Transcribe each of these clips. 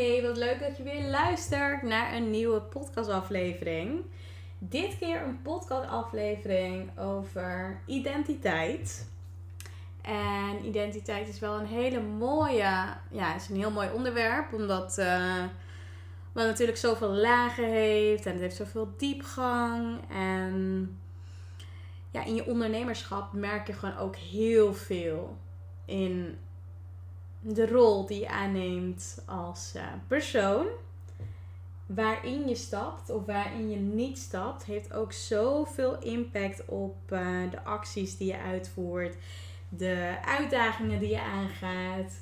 Hey, wat leuk dat je weer luistert naar een nieuwe podcastaflevering. Dit keer een podcastaflevering over identiteit. En identiteit is wel een hele mooie, ja, is een heel mooi onderwerp, omdat uh, het natuurlijk zoveel lagen heeft en het heeft zoveel diepgang. En ja, in je ondernemerschap merk je gewoon ook heel veel in de rol die je aanneemt als uh, persoon. Waarin je stapt of waarin je niet stapt, heeft ook zoveel impact op uh, de acties die je uitvoert, de uitdagingen die je aangaat,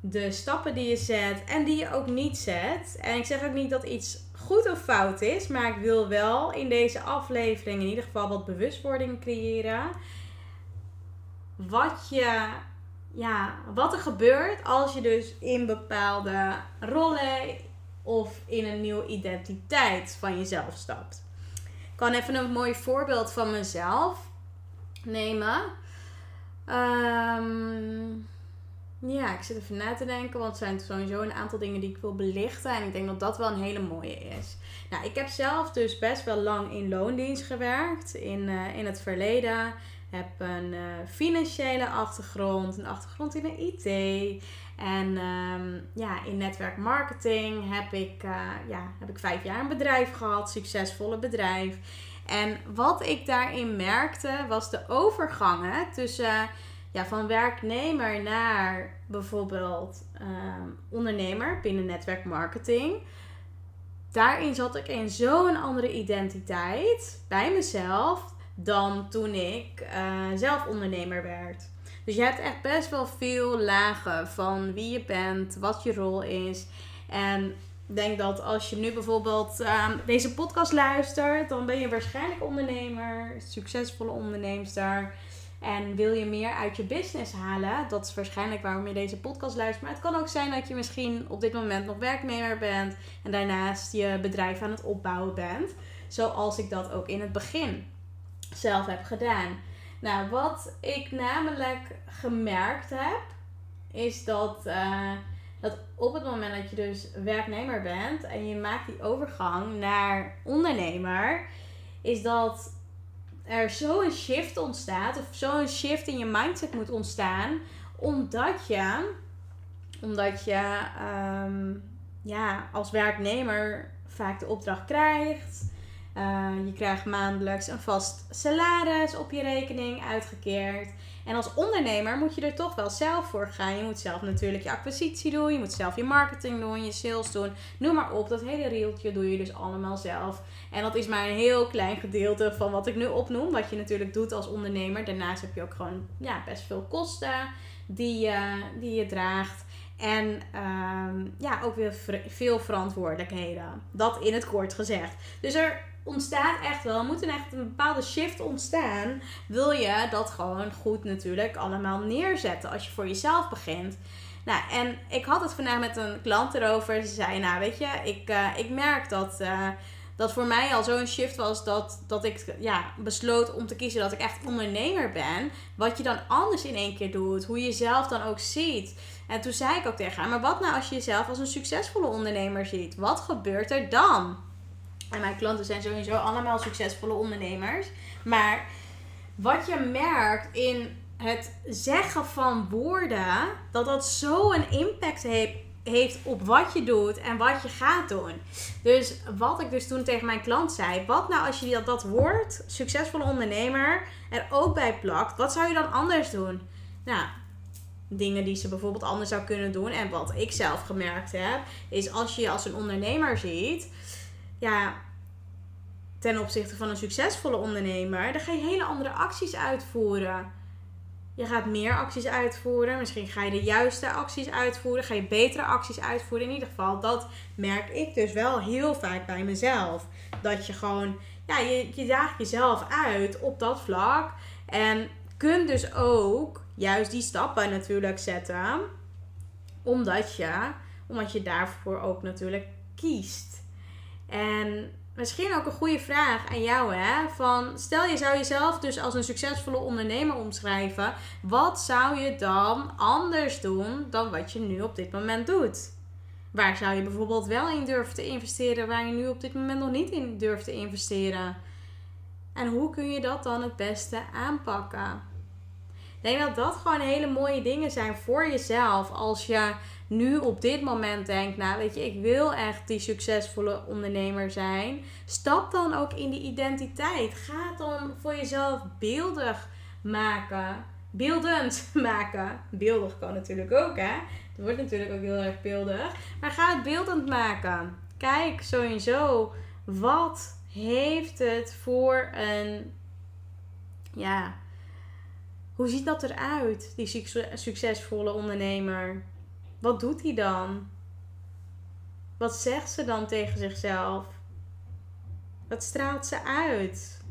de stappen die je zet en die je ook niet zet. En ik zeg ook niet dat iets goed of fout is, maar ik wil wel in deze aflevering in ieder geval wat bewustwording creëren. Wat je ja, wat er gebeurt als je dus in bepaalde rollen of in een nieuwe identiteit van jezelf stapt. Ik kan even een mooi voorbeeld van mezelf nemen. Um, ja, ik zit even na te denken, want het zijn sowieso een aantal dingen die ik wil belichten. En ik denk dat dat wel een hele mooie is. Nou, ik heb zelf dus best wel lang in loondienst gewerkt in, uh, in het verleden heb een uh, financiële achtergrond, een achtergrond in de IT. En um, ja, in netwerkmarketing heb ik, uh, ja, heb ik vijf jaar een bedrijf gehad, succesvolle bedrijf. En wat ik daarin merkte was de overgangen tussen ja, van werknemer naar bijvoorbeeld um, ondernemer binnen netwerkmarketing. Daarin zat ik in zo'n andere identiteit bij mezelf dan toen ik uh, zelf ondernemer werd. Dus je hebt echt best wel veel lagen van wie je bent, wat je rol is. En ik denk dat als je nu bijvoorbeeld uh, deze podcast luistert, dan ben je waarschijnlijk ondernemer, succesvolle onderneemster. En wil je meer uit je business halen? Dat is waarschijnlijk waarom je deze podcast luistert. Maar het kan ook zijn dat je misschien op dit moment nog werknemer bent en daarnaast je bedrijf aan het opbouwen bent. Zoals ik dat ook in het begin zelf heb gedaan. Nou, wat ik namelijk gemerkt heb, is dat, uh, dat op het moment dat je dus werknemer bent en je maakt die overgang naar ondernemer, is dat er zo'n shift ontstaat, of zo'n shift in je mindset moet ontstaan, omdat je, omdat je um, ja, als werknemer vaak de opdracht krijgt. Uh, je krijgt maandelijks een vast salaris op je rekening uitgekeerd. En als ondernemer moet je er toch wel zelf voor gaan. Je moet zelf natuurlijk je acquisitie doen. Je moet zelf je marketing doen, je sales doen. Noem maar op. Dat hele rieltje doe je dus allemaal zelf. En dat is maar een heel klein gedeelte van wat ik nu opnoem. Wat je natuurlijk doet als ondernemer. Daarnaast heb je ook gewoon ja, best veel kosten die je, die je draagt. En um, ja, ook weer veel verantwoordelijkheden. Dat in het kort gezegd. Dus er ontstaat echt wel, er moet een echt een bepaalde shift ontstaan. Wil je dat gewoon goed natuurlijk allemaal neerzetten als je voor jezelf begint. Nou, en ik had het vandaag met een klant erover. Ze zei, nou weet je, ik, uh, ik merk dat, uh, dat voor mij al zo'n shift was dat, dat ik ja, besloot om te kiezen dat ik echt ondernemer ben. Wat je dan anders in één keer doet, hoe je jezelf dan ook ziet. En toen zei ik ook tegen haar, maar wat nou als je jezelf als een succesvolle ondernemer ziet? Wat gebeurt er dan? En mijn klanten zijn sowieso allemaal succesvolle ondernemers. Maar wat je merkt in het zeggen van woorden, dat dat zo een impact heeft, heeft op wat je doet en wat je gaat doen. Dus wat ik dus toen tegen mijn klant zei, wat nou als je dat, dat woord succesvolle ondernemer er ook bij plakt, wat zou je dan anders doen? Nou, dingen die ze bijvoorbeeld anders zou kunnen doen en wat ik zelf gemerkt heb, is als je je als een ondernemer ziet, ja, ten opzichte van een succesvolle ondernemer, dan ga je hele andere acties uitvoeren. Je gaat meer acties uitvoeren. Misschien ga je de juiste acties uitvoeren. Ga je betere acties uitvoeren. In ieder geval, dat merk ik dus wel heel vaak bij mezelf. Dat je gewoon, ja, je, je daagt jezelf uit op dat vlak. En kunt dus ook juist die stappen natuurlijk zetten. Omdat je, omdat je daarvoor ook natuurlijk kiest. En misschien ook een goede vraag aan jou, hè? Van stel je zou jezelf dus als een succesvolle ondernemer omschrijven, wat zou je dan anders doen dan wat je nu op dit moment doet? Waar zou je bijvoorbeeld wel in durven te investeren, waar je nu op dit moment nog niet in durft te investeren? En hoe kun je dat dan het beste aanpakken? Ik denk dat dat gewoon hele mooie dingen zijn voor jezelf als je nu op dit moment denkt, nou weet je, ik wil echt die succesvolle ondernemer zijn, stap dan ook in die identiteit. Ga het dan voor jezelf beeldig maken. Beeldend maken. Beeldig kan natuurlijk ook, hè. Het wordt natuurlijk ook heel erg beeldig. Maar ga het beeldend maken. Kijk sowieso, wat heeft het voor een, ja, hoe ziet dat eruit, die succesvolle ondernemer? Wat doet hij dan? Wat zegt ze dan tegen zichzelf? Wat straalt ze uit?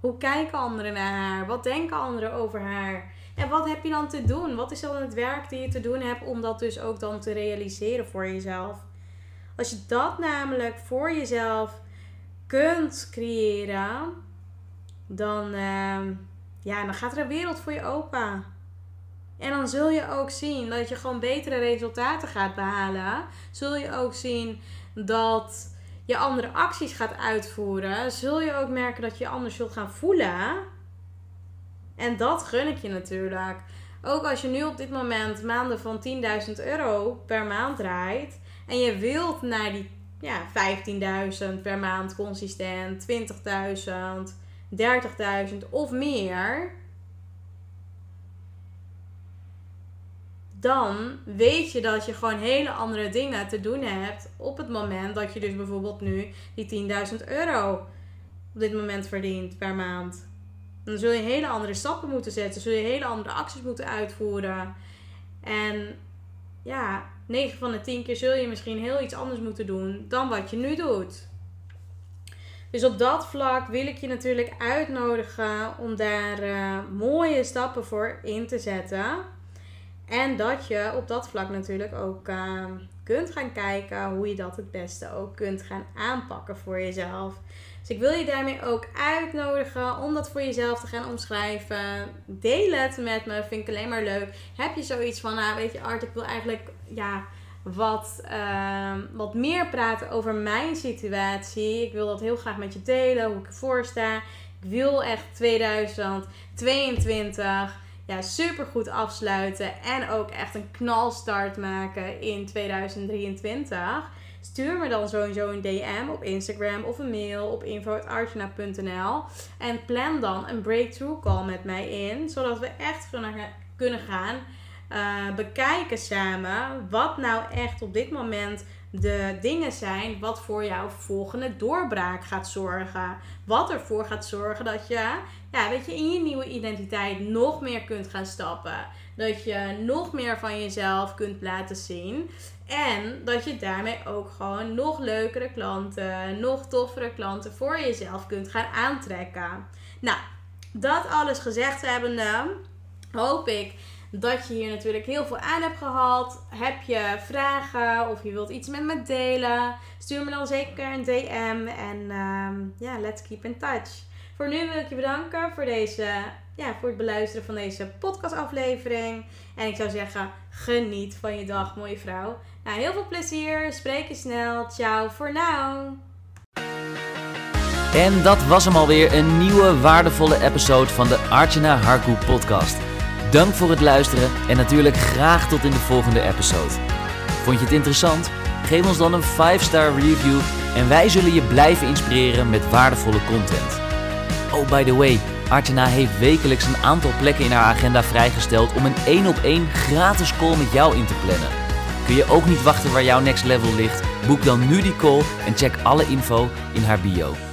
Hoe kijken anderen naar haar? Wat denken anderen over haar? En wat heb je dan te doen? Wat is dan het werk die je te doen hebt om dat dus ook dan te realiseren voor jezelf? Als je dat namelijk voor jezelf kunt creëren, dan, uh, ja, dan gaat er een wereld voor je open. En dan zul je ook zien dat je gewoon betere resultaten gaat behalen. Zul je ook zien dat je andere acties gaat uitvoeren. Zul je ook merken dat je anders zult gaan voelen. En dat gun ik je natuurlijk. Ook als je nu op dit moment maanden van 10.000 euro per maand draait. En je wilt naar die ja, 15.000 per maand consistent, 20.000, 30.000 of meer dan weet je dat je gewoon hele andere dingen te doen hebt op het moment dat je dus bijvoorbeeld nu die 10.000 euro op dit moment verdient per maand. Dan zul je hele andere stappen moeten zetten, zul je hele andere acties moeten uitvoeren. En ja, 9 van de 10 keer zul je misschien heel iets anders moeten doen dan wat je nu doet. Dus op dat vlak wil ik je natuurlijk uitnodigen om daar uh, mooie stappen voor in te zetten. En dat je op dat vlak natuurlijk ook uh, kunt gaan kijken hoe je dat het beste ook kunt gaan aanpakken voor jezelf. Dus ik wil je daarmee ook uitnodigen om dat voor jezelf te gaan omschrijven. Deel het met me, vind ik alleen maar leuk. Heb je zoiets van, nou weet je Art, ik wil eigenlijk ja, wat, uh, wat meer praten over mijn situatie. Ik wil dat heel graag met je delen, hoe ik ervoor sta. Ik wil echt 2022 ja, super goed afsluiten en ook echt een knalstart maken in 2023. Stuur me dan sowieso een DM op Instagram of een mail op info.artjana.nl en plan dan een breakthrough call met mij in, zodat we echt kunnen gaan uh, bekijken samen wat nou echt op dit moment de dingen zijn wat voor jouw volgende doorbraak gaat zorgen. Wat ervoor gaat zorgen dat je, ja, weet je, in je nieuwe identiteit nog meer kunt gaan stappen. Dat je nog meer van jezelf kunt laten zien. En dat je daarmee ook gewoon nog leukere klanten, nog toffere klanten voor jezelf kunt gaan aantrekken. Nou, dat alles gezegd hebbende, hoop ik dat je hier natuurlijk heel veel aan hebt gehad. Heb je vragen of je wilt iets met me delen? Stuur me dan zeker een DM en ehm, ja, let's keep in touch. Voor nu wil ik je bedanken voor, deze, ja, voor het beluisteren van deze podcastaflevering. En ik zou zeggen, geniet van je dag, mooie vrouw. Nou, heel veel plezier. Spreek je snel. Ciao voor nu. En dat was hem alweer, een nieuwe waardevolle episode van de Archana Harku podcast. Dank voor het luisteren en natuurlijk graag tot in de volgende episode. Vond je het interessant? Geef ons dan een 5-star review en wij zullen je blijven inspireren met waardevolle content. Oh, by the way, Artena heeft wekelijks een aantal plekken in haar agenda vrijgesteld om een 1 op 1 gratis call met jou in te plannen. Kun je ook niet wachten waar jouw next level ligt? Boek dan nu die call en check alle info in haar bio.